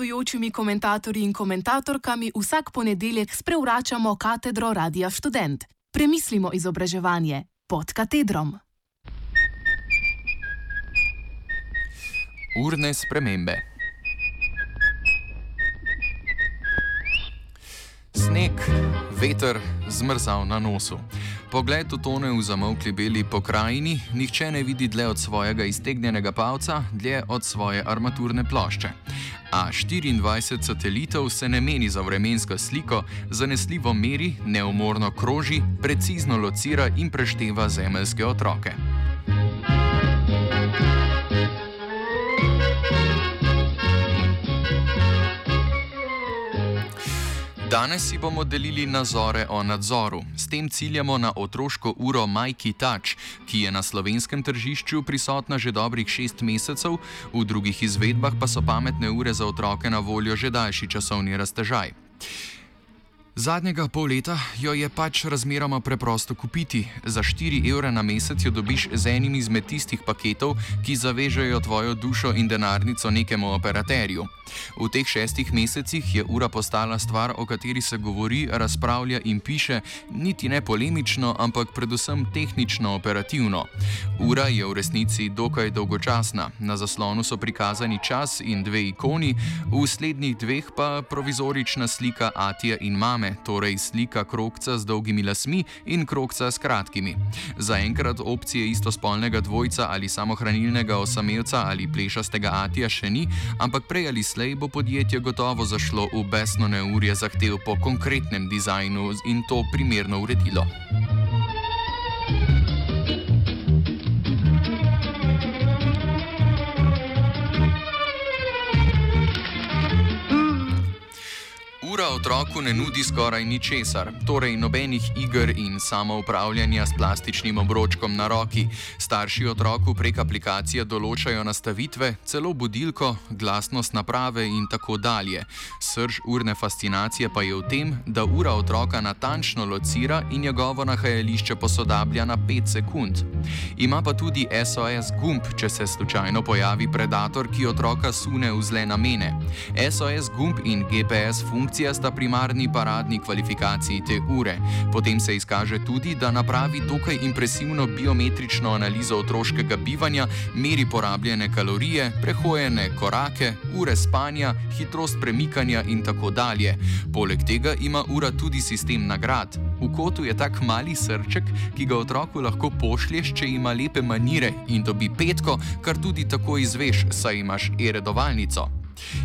gostujočimi komentatorji in komentatorkami vsak ponedeljek sprevračamo katedro Radia Student. Premislimo izobraževanje pod katedrom. Urne spremembe. Sneg, veter, zmrzal na nosu. Pogled utone v zamokli beli pokrajini, nihče ne vidi dlje od svojega iztegnjenega palca, dlje od svoje armaturne plošče. A 24 satelitov se ne meni za vremensko sliko, zanesljivo meri, neumorno kroži, precizno locira in prešteva zemeljske otroke. Danes si bomo delili nazore o nadzoru. S tem ciljamo na otroško uro Majki Touch, ki je na slovenskem tržišču prisotna že dobrih šest mesecev, v drugih izvedbah pa so pametne ure za otroke na voljo že daljši časovni raztežaj. Zadnjega pol leta jo je pač razmeroma preprosto kupiti. Za 4 evre na mesec jo dobiš z enim izmed tistih paketov, ki zavežejo tvojo dušo in denarnico nekemu operaterju. V teh šestih mesecih je ura postala stvar, o kateri se govori, razpravlja in piše, niti ne polemično, ampak predvsem tehnično operativno. Ura je v resnici dokaj dolgočasna. Na zaslonu so prikazani čas in dve ikoni, v slednjih dveh pa provizorična slika Atija in mame, torej slika krokca z dolgimi lasmi in krokca s kratkimi. Zaenkrat opcije istospolnega dvojca ali samohranilnega osamelca ali plešastega Atija še ni, ampak prej ali slej bo podjetje gotovo zašlo v besno neurje zahtev po konkretnem dizajnu in to primerno uredilo. Ura otroku ne nudi skoraj ničesar, torej nobenih iger in samoupravljanja s plastičnim obročkom na roki. Starši otroku prek aplikacije določajo nastavitve, celo budilko, glasnost naprave in tako dalje. Srž urne fascinacije pa je v tem, da ura otroka natančno locira in njegovo nahajališče posodablja na 5 sekund. Ima pa tudi SOS gumb, če se slučajno pojavi predator, ki otroka sune v zle namene. SOS gumb in GPS funkcija sta primarni paradni kvalifikaciji te ure. Potem se izkaže tudi, da napravi dokaj impresivno biometrično analizo otroškega bivanja, meri porabljene kalorije, prehojene korake, ure spanja, hitrost premikanja in tako dalje. Poleg tega ima ura tudi sistem nagrad. V kotu je tak mali srček, ki ga otroku lahko pošlješ, če ima lepe manire in dobi petko, kar tudi tako izveš, saj imaš e-redovalnico.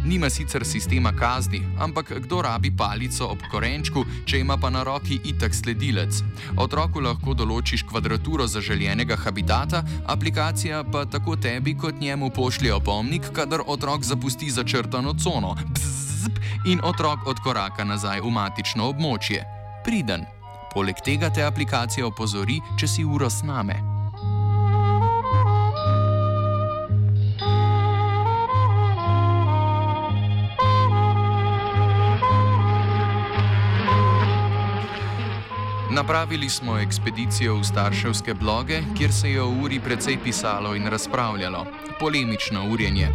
Nima sicer sistema kazni, ampak kdo rabi palico ob korenčku, če ima pa na roki itak sledilec. Otroku lahko določiš kvadraturo zaželjenega habitata, aplikacija pa tako tebi kot njemu pošlje opomnik, kadar otrok zapusti začrtano cono. Bzzp, in otrok odkoraka nazaj v matično območje. Priden. Poleg tega te aplikacija opozori, če si uro sname. Napravili smo ekspedicijo v starševske bloge, kjer se je o uri precej pisalo in razpravljalo. Polemično urjenje.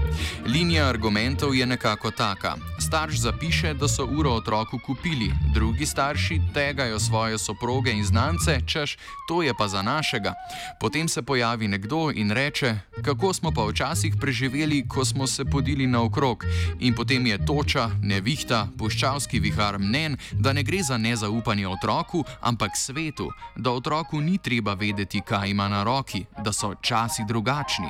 Linija argumentov je nekako taka. Starš zapiše, da so uro otroku kupili, drugi starši tegajo svoje soproge in znance, češ, to je pa za našega. Potem se pojavi nekdo in reče, kako smo pa včasih preživeli, ko smo se podili naokrog. In potem je toča, nevihta, puščavski vihar mnen, da ne gre za nezaupanje otroku, ampak svetu, da otroku ni treba vedeti, kaj ima na roki, da so časi drugačni.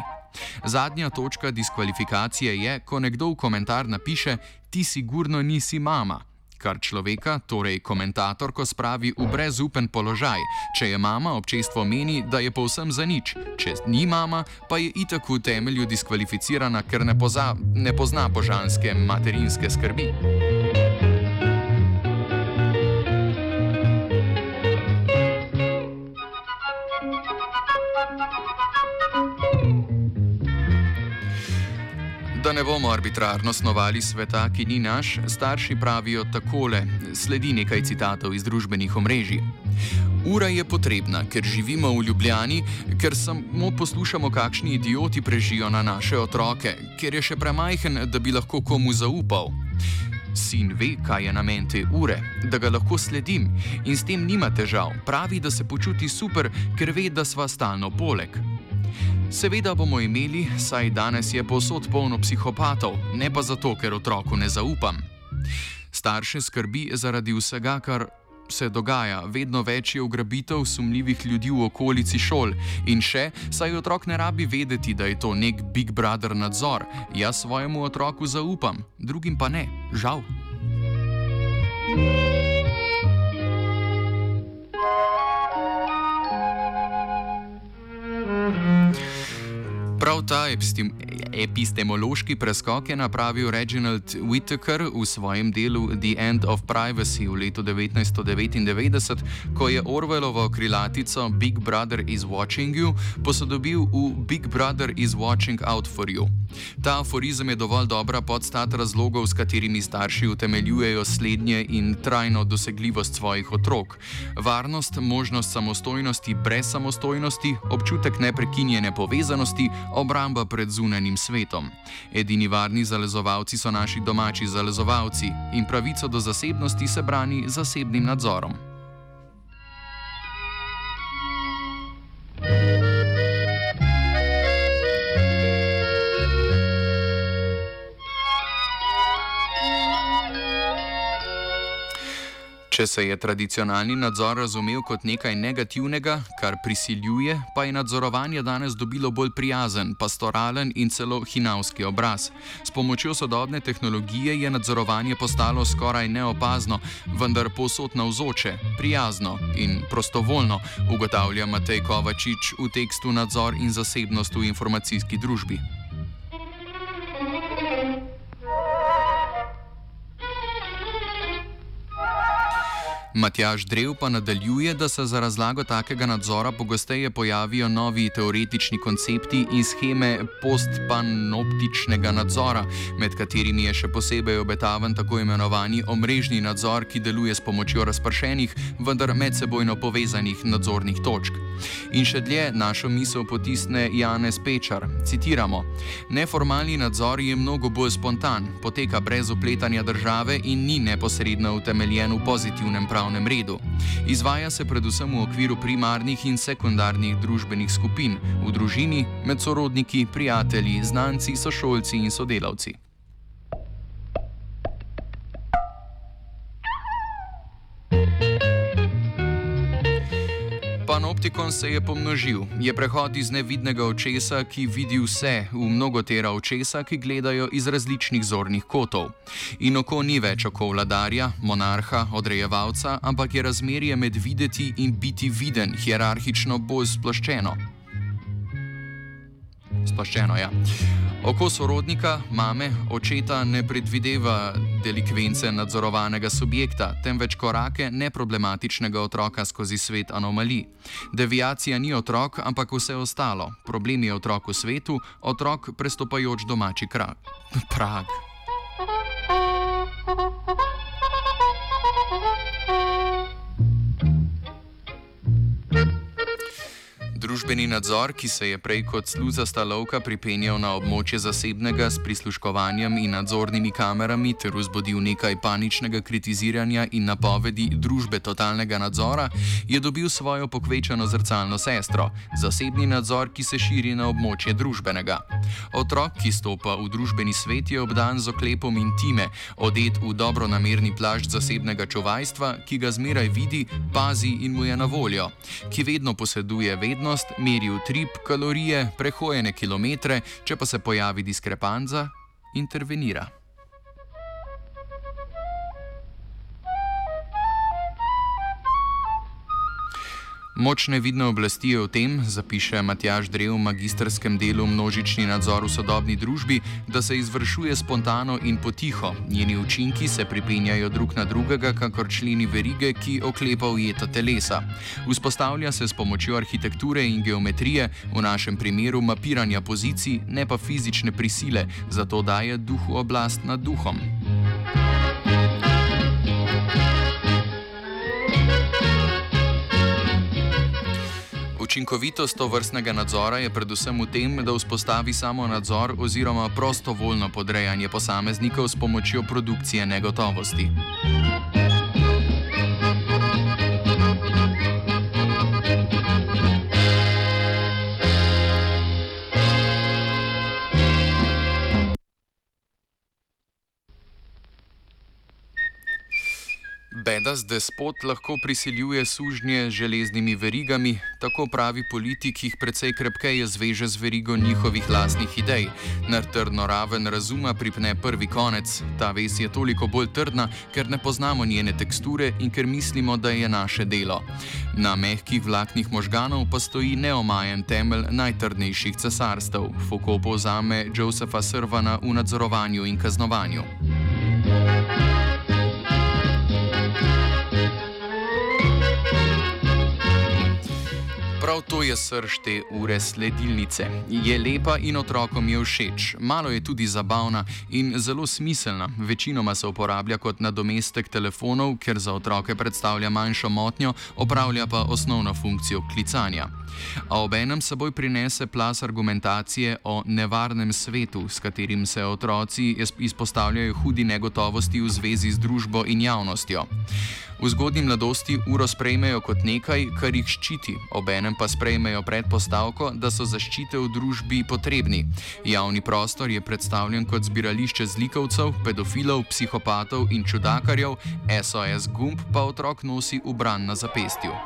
Zadnja točka diskvalifikacije je, ko nekdo v komentar napiše: Ti sigurno nisi mama. Kar človeka, torej komentatorko, spravi v brezupen položaj. Če je mama, občestvo meni, da je povsem za nič, če ni mama, pa je itak v temelju diskvalificirana, ker ne, poza, ne pozna božanske materinske skrbi. Ne bomo arbitrarno snovali sveta, ki ni naš, starši pravijo takole: sledi nekaj citatov iz družbenih omrežij. Ura je potrebna, ker živimo v Ljubljani, ker samo poslušamo, kakšni idioti prežijo na naše otroke, ker je še premajhen, da bi lahko komu zaupal. Sin ve, kaj je namen te ure, da ga lahko sledim in s tem nima težav. Pravi, da se počuti super, ker ve, da sva stalno poleg. Seveda bomo imeli, saj danes je posod polno psihopatov, ne pa zato, ker otroku ne zaupam. Starše skrbi zaradi vsega, kar se dogaja, vedno več je ugrabitev sumljivih ljudi v okolici šol in še, saj otrok ne rabi vedeti, da je to nek Big Brother nadzor. Jaz svojemu otroku zaupam, drugim pa ne, žal. Prav ta epistem epistemološki preskok je napravil Reginald Whittaker v svojem delu The End of Privacy v letu 1999, ko je Orwellovo krilatico Big Brother is watching you posodobil v Big Brother is watching out for you. Ta aforizem je dovolj dobra podstat razlogov, s katerimi starši utemeljujejo slednje in trajno dosegljivost svojih otrok. Varnost, možnost samostojnosti brez samostojnosti, občutek neprekinjene povezanosti, obramba pred zunanim svetom. Edini varni zalezovalci so naši domači zalezovalci in pravico do zasebnosti se brani zasebnim nadzorom. Če se je tradicionalni nadzor razumel kot nekaj negativnega, kar prisiljuje, pa je nadzorovanje danes dobilo bolj prijazen, pastoralen in celo hinavski obraz. S pomočjo sodobne tehnologije je nadzorovanje postalo skoraj neopazno, vendar posod navzoče, prijazno in prostovoljno, ugotavlja Matej Kovačič v tekstu Nadzor in zasebnost v informacijski družbi. Matjaž Drev pa nadaljuje, da se za razlago takega nadzora pogosteje pojavijo novi teoretični koncepti in scheme postpanoptičnega nadzora, med katerimi je še posebej obetaven tako imenovani omrežni nadzor, ki deluje s pomočjo razpršenih, vendar medsebojno povezanih nadzornih točk. In še dlje našo misel potisne Janez Pečar. Citiramo: Neformalni nadzor je mnogo bolj spontan, poteka brez upletanja države in ni neposredno utemeljen v pozitivnem pravu pravnem redu. Izvaja se predvsem v okviru primarnih in sekundarnih družbenih skupin, v družini, med sorodniki, prijatelji, znanci, sošolci in sodelavci. Panoptikon se je pomnožil, je prehod iz nevidnega očesa, ki vidi vse, v mnogotera očesa, ki gledajo iz različnih zornih kotov. In oko ni več oko vladarja, monarha, odrejevalca, ampak je razmerje med videti in biti viden hierarhično bolj. Sploščeno je. Ja. Oko sorodnika, mame, očeta ne predvideva delikvence nadzorovanega subjekta, temveč korake neproblematičnega otroka skozi svet anomalij. Deviacija ni otrok, ampak vse ostalo. Problem je otrok v svetu, otrok prestopajoč domači krak. Prag. Družbeni nadzor, ki se je prej kot sluzasta lovka pripenjal na območje zasebnega s prisluškovanjem in nadzornimi kamerami ter vzbudil nekaj paničnega kritiziranja in napovedi družbe totalnega nadzora, je dobil svojo pokvečeno zrcalno sestro, zasebni nadzor, ki se širi na območje družbenega. Otrok, ki stopa v družbeni svet, je obdan z oklepom intime, odet v dobro namerni plašč zasebnega čuvajstva, ki ga zmeraj vidi, pazi in mu je na voljo, ki vedno poseduje vednost, hitrost, meri utrip, kalorije, prehojene kilometre, če pa se pojavi diskrepanca, intervenira. Močne vidne oblasti je v tem, zapiše Matjaž Drev v magistrskem delu Množični nadzor v sodobni družbi, da se izvršuje spontano in potiho. Njeni učinki se pripenjajo drug na drugega, kakor členi verige, ki oklepa ujeta telesa. Vzpostavlja se s pomočjo arhitekture in geometrije, v našem primeru mapiranja pozicij, ne pa fizične prisile, zato daje duhu oblast nad duhom. Učinkovitost to vrstnega nadzora je predvsem v tem, da vzpostavi samo nadzor oziroma prostovoljno podrejanje posameznikov s pomočjo produkcije negotovosti. Bedas despot lahko prisiljuje sužnje z železnimi verigami, tako pravi politik, ki jih precej krepkeje zveže z verigo njihovih lastnih idej. Na trdno raven razuma pripne prvi konec. Ta ves je toliko bolj trdna, ker ne poznamo njene teksture in ker mislimo, da je naše delo. Na mehkih vlaknih možganov pa stoji neomajen temelj najtrdnejših cesarstev. Foucault povzame Josefa Srvana v nadzorovanju in kaznovanju. Prav to je srž te ure sledilnice. Je lepa in otrokom je všeč, malo je tudi zabavna in zelo smiselna. Večinoma se uporablja kot nadomestek telefonov, ker za otroke predstavlja manjšo motnjo, opravlja pa osnovno funkcijo klicanja. A obenem seboj prinese plas argumentacije o nevarnem svetu, s katerim se otroci izpostavljajo hudi negotovosti v zvezi z družbo in javnostjo. V zgodnji mladosti uro sprejmejo kot nekaj, kar jih ščiti, obenem pa sprejmejo predpostavko, da so zaščite v družbi potrebni. Javni prostor je predstavljen kot zbirališče zlikovcev, pedofilov, psihopatov in čudakarjev, SOS gumb pa otrok nosi v bran na zapestju.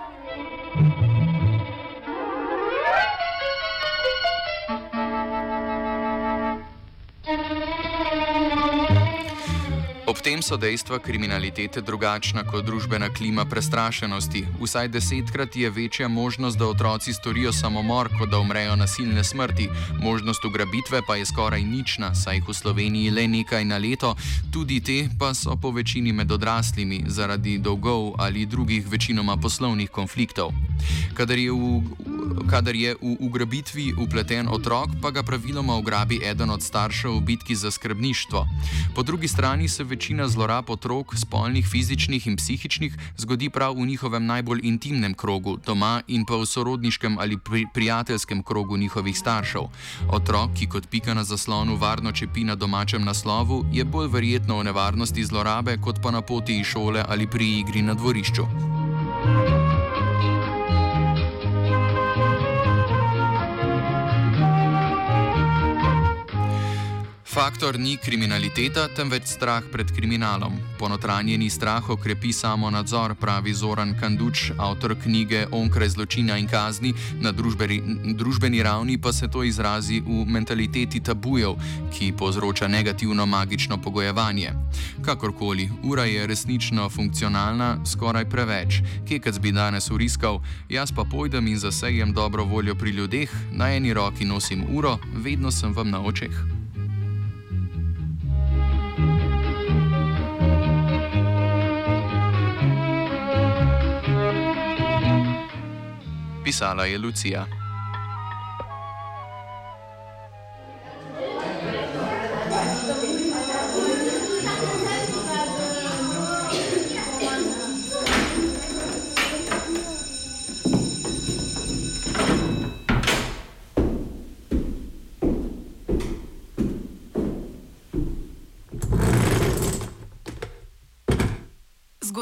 Ob tem so dejstva kriminalitete drugačna kot družbena klima prestrašenosti. Vsaj desetkrat je večja možnost, da otroci storijo samomor, kot da umrejo nasilne smrti. Možnost ugrabitve pa je skoraj nična, saj jih v Sloveniji le nekaj na leto, tudi te pa so po večini med odraslimi zaradi dolgov ali drugih večinoma poslovnih konfliktov. Kadar je v kadar je v ugrabitvi upleten otrok, pa ga praviloma ugrabi eden od staršev v bitki za skrbništvo. Po drugi strani se večina zlorab otrok, spolnih, fizičnih in psihičnih, zgodi prav v njihovem najbolj intimnem krogu, doma in pa v sorodniškem ali pri prijateljskem krogu njihovih staršev. Otrok, ki kot pika na zaslonu varno čepi na domačem naslovu, je bolj verjetno v nevarnosti zlorabe, kot pa na poti iz šole ali pri igri na dvorišču. Faktor ni kriminaliteta, temveč strah pred kriminalom. Ponotranjeni strah okrepi samo nadzor, pravi Zoran Kanduč, avtor knjige Onkraj zločina in kazni, na družbeni, družbeni ravni pa se to izrazi v mentaliteti tabujev, ki povzroča negativno magično pogojevanje. Kakorkoli, ura je resnično funkcionalna, skoraj preveč. Kekec bi danes uriskal, jaz pa pojdem in zasejem dobro voljo pri ljudeh, na eni roki nosim uro, vedno sem vam na očeh. Pisala je Lucija.